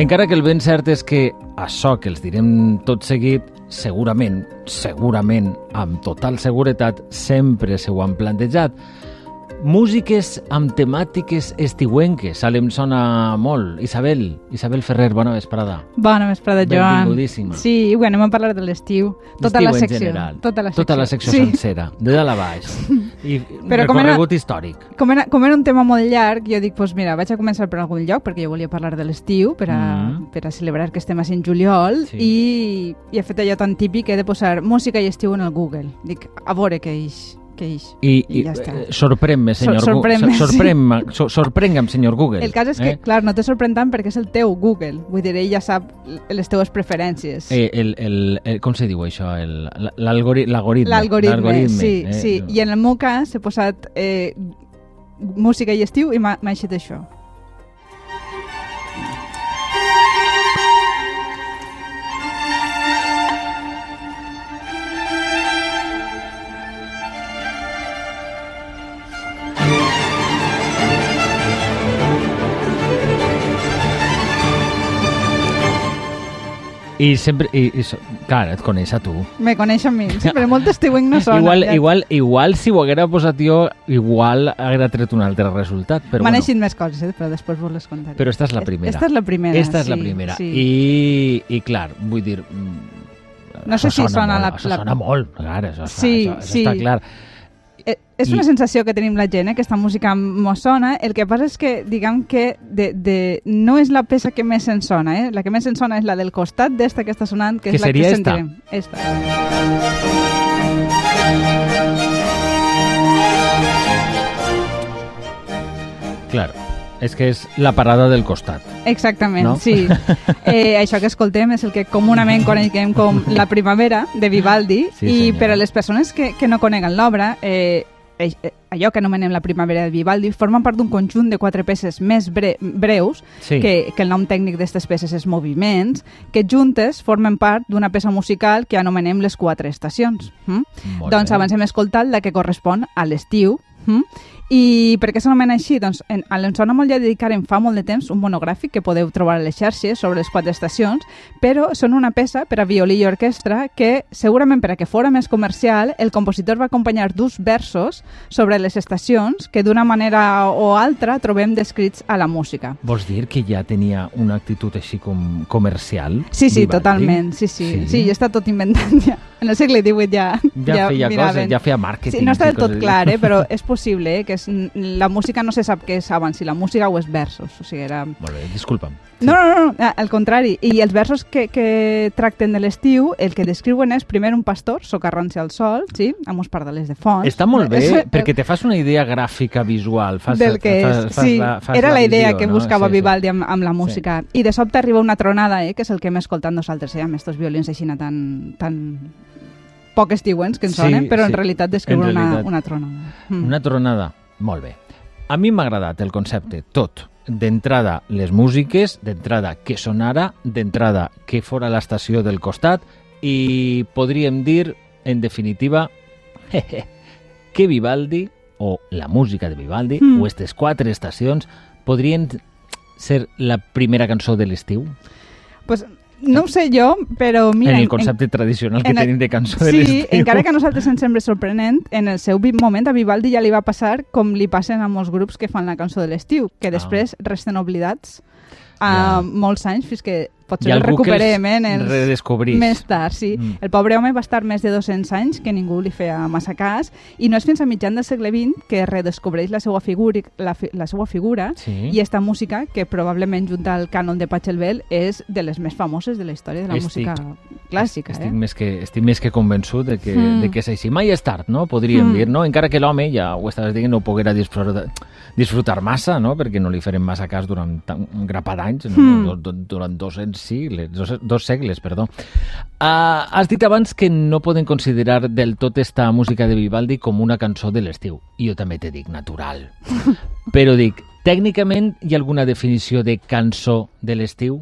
Encara que el ben cert és que això que els direm tot seguit, segurament, segurament, amb total seguretat, sempre se ho han plantejat. Músiques amb temàtiques estiuenques, ara em sona molt. Isabel, Isabel Ferrer, bona vesprada. Bona vesprada, Joan. Benvingudíssima. Sí, bueno, anem a parlar de l'estiu. Tota la secció. general. Tota la secció. Tota la secció sí. sencera, de dalt a baix. I Però com era- històric. Com era, com era un tema molt llarg, jo dic, pues mira, vaig a començar per algun lloc, perquè jo volia parlar de l'estiu, per, a, Mhm. per a celebrar que estem a Sant Juliol, Sí. i, i he fet allò tan típic que he de posar música i estiu en el Google. Dic, a veure què ix, ix. I, I i ja està. eh, sorprèn-me, senyor Sor- Google. sorprèn-me, sí. Sorprengue'm, senyor Google. El cas és que, eh? clar, no te sorprèn tant perquè és el teu Google. Vull dir, ell ja sap les teves preferències. Eh, el, el, el, com se diu això? L'algoritme. L'algoritme, sí, eh? sí. I en el meu cas he posat eh, música i estiu i m'ha m'ha eixit això. I sempre... I, i, clar, et coneix a tu. Me coneix a mi. Sí, però molt estiuenc no sona. igual, ja. igual, igual, si ho haguera posat jo, igual haguera tret un altre resultat. Però, M'han bueno, eixit més coses, eh? però després vos les contaré. però esta és la primera. Esta és la primera, Esta és la sí, primera. sí. I, I, clar, vull dir... mm, No sé si sona molt, la- Això la- sona molt, clar, això, Sí, això, això sí. està clar. Eh, és una I- sensació que tenim la gent, eh? aquesta música mos sona. El que passa és que, diguem que de, de, no és la peça que més ens sona. Eh? La que més ens sona és la del costat d'esta que està sonant, que, Que és la que esta? sentirem. Esta. Clar, és que és la parada del costat. Exactament, No? sí. Eh, això que escoltem és el que comunament coneguem com La primavera, de Vivaldi, Sí, i per a les persones que, que no coneguen l'obra, eh, eh, eh, allò que anomenem La primavera de Vivaldi forma part d'un conjunt de quatre peces més bre breus, Sí. que, que el nom tècnic d'aquestes peces és Moviments, que juntes formen part d'una peça musical que anomenem les quatre estacions. Mm? Molt Doncs bé. abans hem escoltat la que correspon a l'estiu. Mm? I per què s'anomena així? Doncs en, a l'Ensona molt ja dedicarem fa molt de temps un monogràfic que podeu trobar a les xarxes sobre les quatre estacions, però són una peça per a violí i orquestra que, segurament per a que fora més comercial, el compositor va acompanyar d'uns versos sobre les estacions que d'una manera o altra trobem descrits a la música. Vols dir que ja tenia una actitud així com comercial? Sí, sí, Vivaldi? totalment, sí, sí, sí, sí, ja està tot inventat ja. En el segle XVIII ja, Ja, feia miraven. coses, ja feia màrqueting. Sí, no està del tot clar, eh? però és possible eh? que és, la música no se sap què és abans, si la música o és versos. O sigui, era... Molt bé, disculpa'm. No, no, no, no, al contrari. I els versos que, que tracten de l'estiu, el que descriuen és primer un pastor socarrant-se al sol, sí? amb uns pardalers de fons. Està molt bé, perquè te fas una idea gràfica, visual. Fas, del que fas, és. fas sí, la, fas era la, idea visió, que no? buscava Sí, sí. Vivaldi amb, amb la música. I de sobte arriba una tronada, eh, que és el que hem escoltat nosaltres, eh, amb estos violins així tan, tan poc estiuents que ens Sí, sonen, però sí. en realitat descriuen En una, una tronada. Mm. Una tronada. Molt bé. A mi m'ha agradat el concepte, tot. D'entrada, les músiques, d'entrada, què sonara, d'entrada, què fora l'estació del costat, i podríem dir, en definitiva, que Vivaldi, o la música de Vivaldi, Mm. o aquestes quatre estacions, podrien ser la primera cançó de l'estiu? Pues, no ho sé jo, però mira... en el concepte tradicional que en el- tenim de cançó de Sí, l'estiu. encara que a nosaltres ens sembla sorprenent, en el seu moment a Vivaldi ja li va passar com li passen a molts grups que fan la cançó de l'estiu, que Ah. després resten oblidats a Ja. molts anys fins que potser ha el recuperem eh, en els... Més tard, sí. Mm. El pobre home va estar més de 200 anys que ningú li feia massa cas i no és fins a mitjan del segle XX que redescobreix la seva figura, la, fi- la seva figura Sí. i esta música, que probablement junt al cànon de Pachelbel és de les més famoses de la història de la Estic- música clàssica. Estic, eh? més que, estic més que convençut de que, Mm. de que és així. Mai és tard, no? Podríem Mm. dir, no? Encara que l'home, ja ho estaves dient, no ho poguera disfrutar, disfrutar massa, no? Perquè no li farem massa cas durant un grapat d'anys, no? Mm. Du- du- durant dos segles, dos, dos segles, perdó. Uh, has dit abans que no poden considerar del tot esta música de Vivaldi com una cançó de l'estiu. I jo també te dic natural. Però dic, tècnicament hi ha alguna definició de cançó de l'estiu?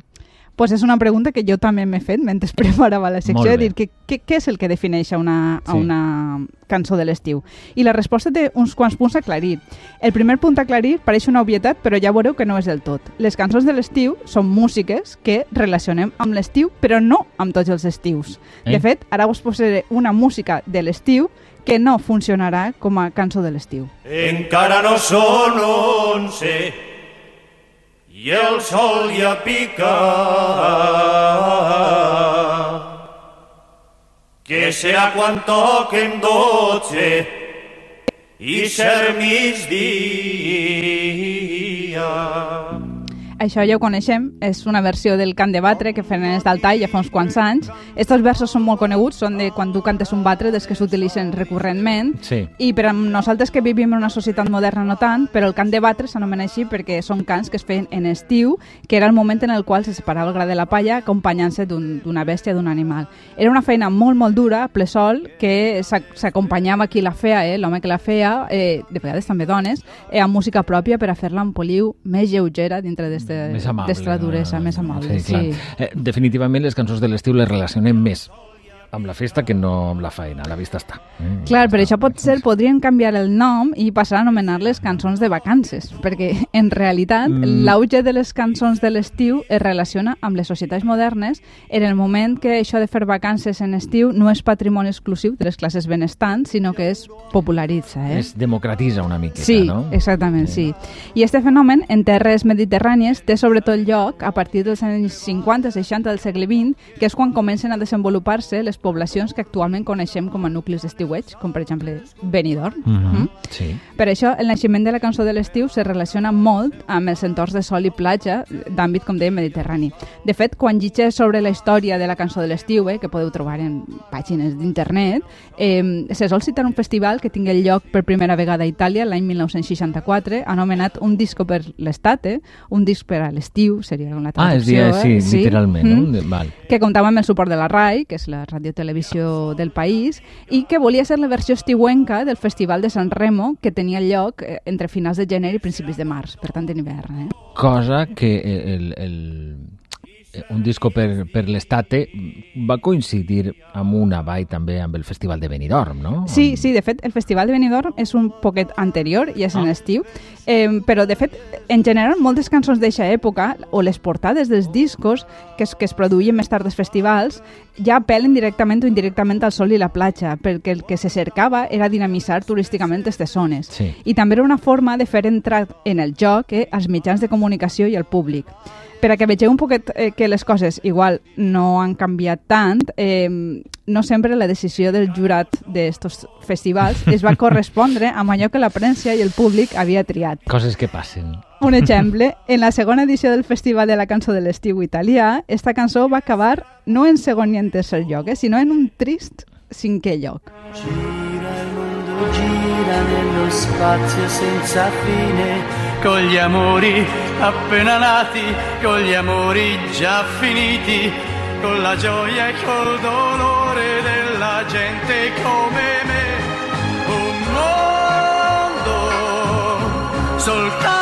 Pues és una pregunta que jo també m'he fet mentre preparava la secció, de dir que, que, què és el que defineix a una, a Sí. una cançó de l'estiu. I la resposta té uns quants punts a aclarir. El primer punt a aclarir pareix una obvietat, però ja veureu que no és del tot. Les cançons de l'estiu són músiques que relacionem amb l'estiu, però no amb tots els estius. Eh? De fet, ara us posaré una música de l'estiu que no funcionarà com a cançó de l'estiu. Encara no són onze i el sol ja pica. Que serà quan toquen dotze i ser migdia. Això ja ho coneixem, és una versió del cant de batre que feien els d'Altai ja fa uns quants anys. Estos versos són molt coneguts, són de quan tu cantes un batre des que s'utilitzen recurrentment. Sí. I per a nosaltres que vivim en una societat moderna no tant, però el cant de batre s'anomena així perquè són cants que es feien en estiu, que era el moment en el qual se separava el gra de la palla acompanyant-se d'un- d'una bèstia, d'un animal. Era una feina molt, molt dura, ple sol, que s'ac- s'acompanyava qui la feia, eh, l'home que la feia, eh, de vegades també dones, eh, amb música pròpia per a fer-la en poliu més lleugera dintre d'este- més amable. duresa, més amable. Sí, clar. Eh, definitivament les cançons de l'estiu les relacionem més amb la festa que no amb la feina, la vista està. Eh, Clar, per està. això pot ser, podrien canviar el nom i passar a anomenar-les cançons de vacances, perquè en realitat Mm. l'auge de les cançons de l'estiu es relaciona amb les societats modernes en el moment que això de fer vacances en estiu no és patrimoni exclusiu de les classes benestants, sinó que es popularitza. Eh? Es democratitza una miqueta, Sí, no? exactament, Eh. sí. I este fenomen en terres mediterrànies té sobretot lloc a partir dels anys 50-60 del segle XX, que és quan comencen a desenvolupar-se les poblacions que actualment coneixem com a nuclis d'estiueig, com per exemple Benidorm. Mhm, Mm? Sí. Per això, el naixement de la cançó de l'estiu se relaciona molt amb els entorns de sol i platja d'àmbit, com dèiem, mediterrani. De fet, quan llegeix sobre la història de la cançó de l'estiu, eh, que podeu trobar en pàgines d'internet, eh, se sol citar un festival que tingué lloc per primera vegada a Itàlia l'any 1964, anomenat Un disco per l'estate, un disc per a l'estiu, seria una Ah, és traducció. dir, eh? sí, literalment, Mm no? De- Val. que comptava amb el suport de la RAI, que és la radiotelevisió del país, i que volia ser la versió estiuenca del Festival de San Remo, que tenia lloc eh, entre finals de gener i principis de març, per tant en hivern. Eh? Cosa que el, el, eh, un disco per, per l'estate va coincidir amb una vall també amb el Festival de Benidorm, no? Sí, Amb- sí, de fet, el Festival de Benidorm és un poquet anterior, i és en Ah. estiu, eh, però, de fet, en general, moltes cançons d'eixa època, o les portades dels discos que es, que es produïen més tard dels festivals, ja apel·len directament o indirectament al sol i la platja, perquè el que se cercava era dinamitzar turísticament aquestes zones. Sí. I també era una forma de fer entrar en el joc eh, als mitjans de comunicació i al públic. Per a que vegeu un poquet eh, que les coses igual no han canviat tant, eh, no sempre la decisió del jurat d'estos festivals es va correspondre amb allò que la premsa i el públic havia triat. Coses que passen. Un exemple, en la segona edició del Festival de la Cançó de l'Estiu italià, esta cançó va acabar no en segon ni en tercer lloc, eh, sinó en un trist cinquè lloc. Gira il mondo, gira nello spazio senza fine, con gli amori appena nati, con gli amori già finiti, con la gioia e col dolore della gente come me. Un mondo, soltanto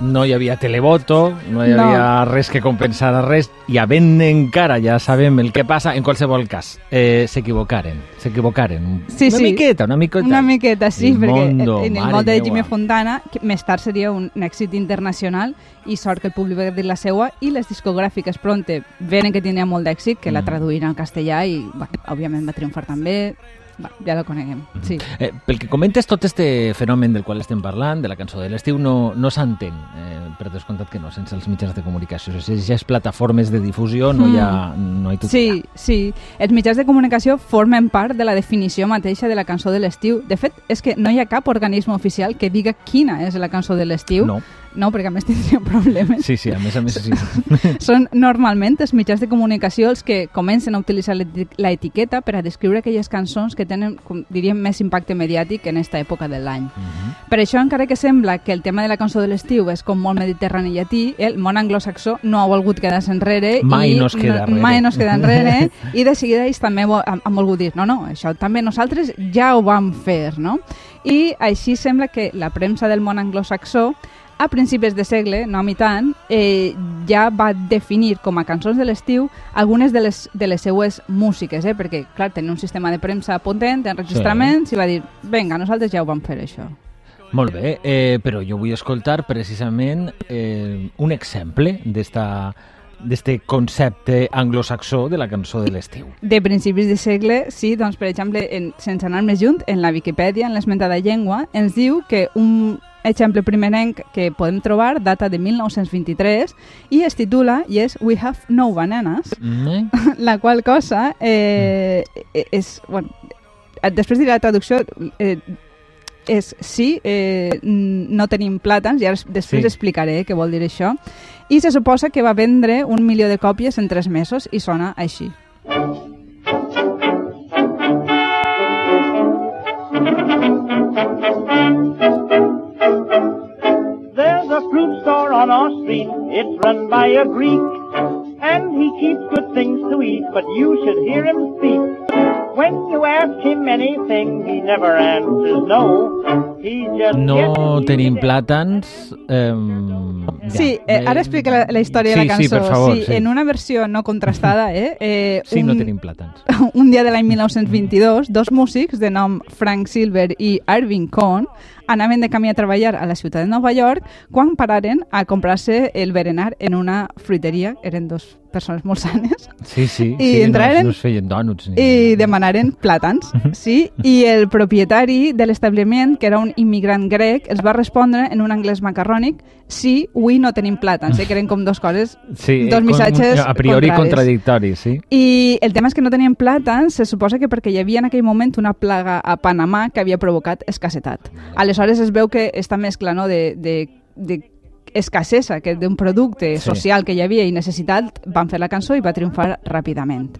no hi havia televoto, no hi No. havia res que compensara res, i havent encara ja sabem el que passa, en qualsevol cas, eh, s'equivocaren, s'equivocaren. Sí, una sí. miqueta, una miqueta. Una miqueta, sí, El perquè en el món de. Jimmy Fontana, que més tard seria un èxit internacional i sort que el públic va dir la seua i les discogràfiques pronte venen que tenia molt d'èxit, que la Mm. traduïren al castellà i, bueno, òbviament va triomfar també. Va, ja la coneguem, sí. Eh, pel que comentes tot este fenomen del qual estem parlant, de la cançó de l'estiu, no, no s'entén, eh, per descomptat que no, sense els mitjans de comunicació. Si les plataformes de difusió no hi ha, no hi Sí, sí. Els mitjans de comunicació formen part de la definició mateixa de la cançó de l'estiu. De fet, és que no hi ha cap organisme oficial que diga quina és la cançó de l'estiu. No. No, perquè a més tindríem problemes. Sí, sí, a més a més sí. Són normalment els mitjans de comunicació els que comencen a utilitzar la etiqueta per a descriure aquelles cançons que tenen, com diríem, més impacte mediàtic en aquesta època de l'any. Mhm. Per això, encara que sembla que el tema de la cançó de l'estiu és com molt mediterrani llatí, el món anglosaxó no ha volgut quedar-se enrere Mai i no es queda enrere. mai no es queda enrere i de seguida ells també han volgut dir no, no, això també nosaltres ja ho vam fer, no? I així sembla que la premsa del món anglosaxó a principis de segle, no a mi tant, eh, ja va definir com a cançons de l'estiu algunes de les, de les seues músiques, eh? perquè, clar, tenen un sistema de premsa potent, enregistraments, sí. i va dir, vinga, nosaltres ja ho vam fer, això. Molt bé, eh, però jo vull escoltar precisament eh, un exemple d'esta d'este concepte anglosaxó de la cançó de l'estiu. De principis de segle, sí, doncs, per exemple, en, sense anar més junt, en la Viquipèdia, en l'esmentada llengua, ens diu que un exemple primerenc que podem trobar data de 1923 i es titula i és We Have No Bananas, Mm, eh? la qual cosa eh, és... Bueno, després diré la traducció... Eh, és sí, eh, no tenim plàtans, i ara després Sí. explicaré què vol dir això. I se suposa que va vendre un milió de còpies en tres mesos i sona així. There's a fruit store on our street. It's run by a Greek. And he keeps good things to eat, but you should hear him speak. No. He just No gets- tenim plàtans... Eh, ja. Sí, eh, ara explica la, la història sí, de la cançó. Sí, per favor, sí. en una versió no contrastada, eh? eh Sí, no un- tenim plàtans. un dia de l'any 1922, dos músics de nom Frank Silver i Irving Cohn anaven de camí a treballar a la ciutat de Nova York quan pararen a comprar-se el berenar en una fruiteria. Eren dos persones molt sanes. Sí, sí. I sí entraren- No, no es feien dònuts. Ni... I demanaren plàtans, sí? I el propietari de l'establiment, que era un immigrant grec, els va respondre en un anglès macarrònic sí, avui no tenim plàtans, eh? que eren com dos coses, sí, dos missatges A priori contraris. contradictoris, sí. I el tema és que no tenien plàtans, se suposa que perquè hi havia en aquell moment una plaga a Panamà que havia provocat escassetat. Aleshores es veu que esta mescla no, de, de, de escassesa que d'un producte Sí. social que hi havia i necessitat, van fer la cançó i va triomfar ràpidament.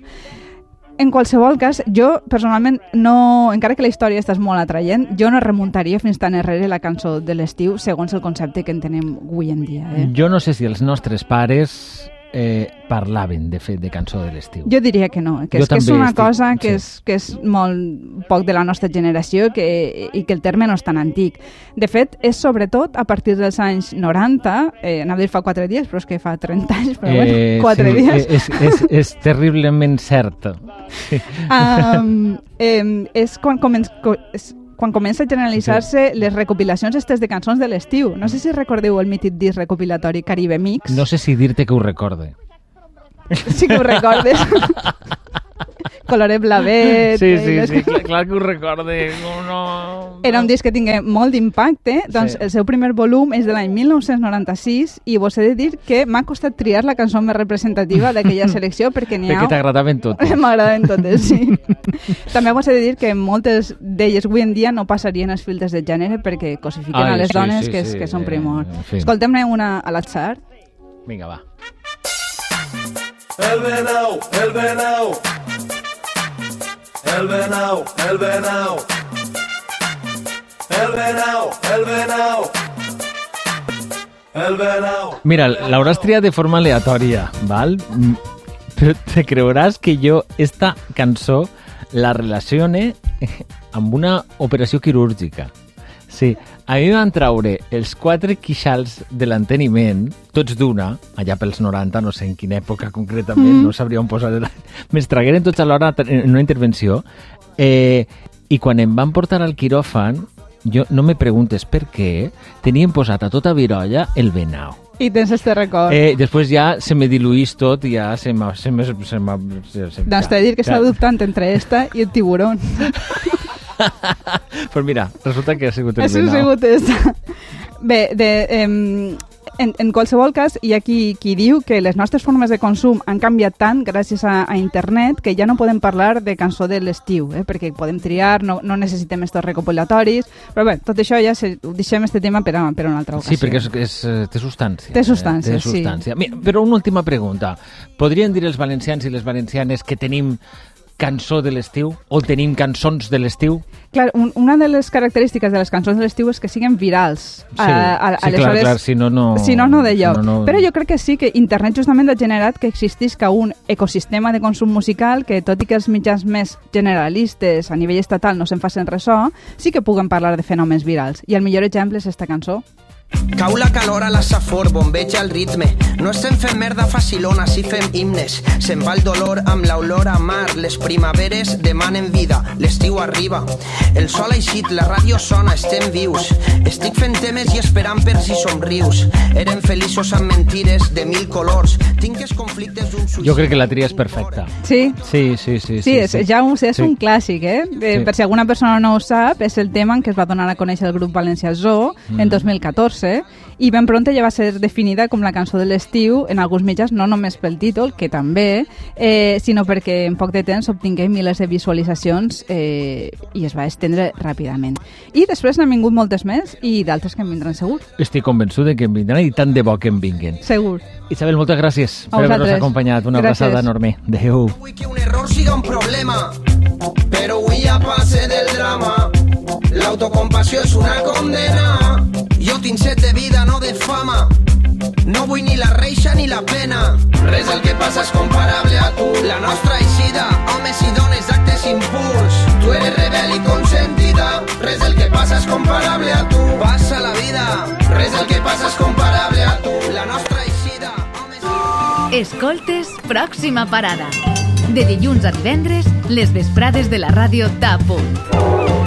En qualsevol cas, jo personalment no, encara que la història està molt atraient, jo no remuntaria fins tan enrere la cançó de l'estiu segons el concepte que en tenem avui en dia. Eh? Jo no sé si els nostres pares eh, parlaven, de fet, de cançó de l'estiu. Jo diria que no, que Jo és, que és una estic- cosa que, sí. és, que és molt poc de la nostra generació que, i que el terme no és tan antic. De fet, és sobretot a partir dels anys 90, eh, anava a dir fa 4 dies, però és que fa 30 anys, però bueno, 4 sí, dies. Eh, És, és, és terriblement cert. um, eh, és quan comença... És quan comença a generalitzar-se les recopilacions estes de cançons de l'estiu. No sé si recordeu el mític disc recopilatori Caribe Mix. No sé si dir-te que ho recorde. Sí que ho recordes. Coloret Blavet... Sí, eh, sí, les sí, clar, clar que ho recorde. No, no, Era un disc que tingué molt d'impacte, doncs Sí. el seu primer volum és de l'any 1996 i vos he de dir que m'ha costat triar la cançó més representativa d'aquella selecció perquè n'hi ha... Perquè t'agradaven totes. M'agraden totes, sí. També vos he de dir que moltes d'elles avui en dia no passarien els filtres de gènere perquè cosifiquen Ai, a les sí, dones sí, que, és, sí, que són eh, primor. en fi. Escoltem-ne una a l'atzar. Vinga, va. El venau, el venau. El venau, el venau. El venau, el venau. El venau. Mira, l'hauràs triat de forma aleatòria, val? Mm, Però te creuràs que jo esta cançó la relacione amb una operació quirúrgica. Sí, a mi van traure els quatre quixals de l'enteniment, tots d'una, allà pels 90, no sé en quina època concretament, mm. no sabria on posar l'any, me'ls tragueren tots alhora en una intervenció, eh, i quan em van portar al quiròfan, jo no me preguntes per què, tenien posat a tota virolla el venau. I tens este record. Eh, després ja se me diluís tot i ja se m'ha... Se m'ha- se m'ha- se, se, doncs t'he de dir que està dubtant entre esta i el tiburón. Però mira, resulta que ha sigut el Això ha sigut esta. Bé, de, em, En, en qualsevol cas, hi ha qui, qui diu que les nostres formes de consum han canviat tant gràcies a, a internet que ja no podem parlar de cançó de l'estiu, eh? perquè podem triar, no, no necessitem estos recopilatoris, però bé, tot això ja se, deixem este tema per a, per una altra ocasió. Sí, perquè és, és, eh, té substància. Té substància, eh? té substància. Sí. Mira, però una última pregunta. Podrien dir els valencians i les valencianes que tenim cançó de l'estiu o tenim cançons de l'estiu? Clar, un, una de les característiques de les cançons de l'estiu és que siguin virals. Sí, a, a, sí clar, clar, si no, no... Si no, no de lloc. Si no, no... Però jo crec que sí que internet justament ha generat que existisca un ecosistema de consum musical que, tot i que els mitjans més generalistes a nivell estatal no se'n facin ressò, sí que puguen parlar de fenòmens virals. I el millor exemple és esta cançó. Cau la calor a la safor, bombeja el ritme. No estem fent merda facilona, si fem himnes. Se'n va el dolor amb l'olor a mar. Les primaveres demanen vida, l'estiu arriba. El sol ha eixit, la ràdio sona, estem vius. Estic fent temes i esperant per si somrius. Eren feliços amb mentires de mil colors. Tinc els conflictes d'un suïcidi... Jo crec que la tria és perfecta. Sí? Sí, sí, sí. Sí, sí, és, sí. ja un, és sí. un clàssic, eh? eh sí. Per si alguna persona no ho sap, és el tema en què es va donar a conèixer el grup València Zoo mm. en 2014 2014 i ben pronta ja va ser definida com la cançó de l'estiu en alguns mitjans, no només pel títol, que també, eh, sinó perquè en poc de temps obtingué milers de visualitzacions eh, i es va estendre ràpidament. I després n'han vingut moltes més i d'altres que en vindran segur. Estic convençut de que en vindran i tant de bo que en vinguin. Segur. Isabel, moltes gràcies per haver-nos acompanyat. Una gràcies. abraçada enorme. Adéu. Vull que un error siga un problema, però avui ja passe del drama. L'autocompassió és una condena. Jo tinc set de vida, no de fama. No vull ni la reixa ni la pena. Res del que passa és comparable a tu. La nostra eixida, homes i dones d'actes impurs. Tu eres rebel i consentida. Res del que passa és comparable a tu. Passa la vida. Res del que passa és comparable a tu. La nostra eixida, homes i... Escoltes, pròxima parada. De dilluns a divendres, les vesprades de la ràdio TAPUNT.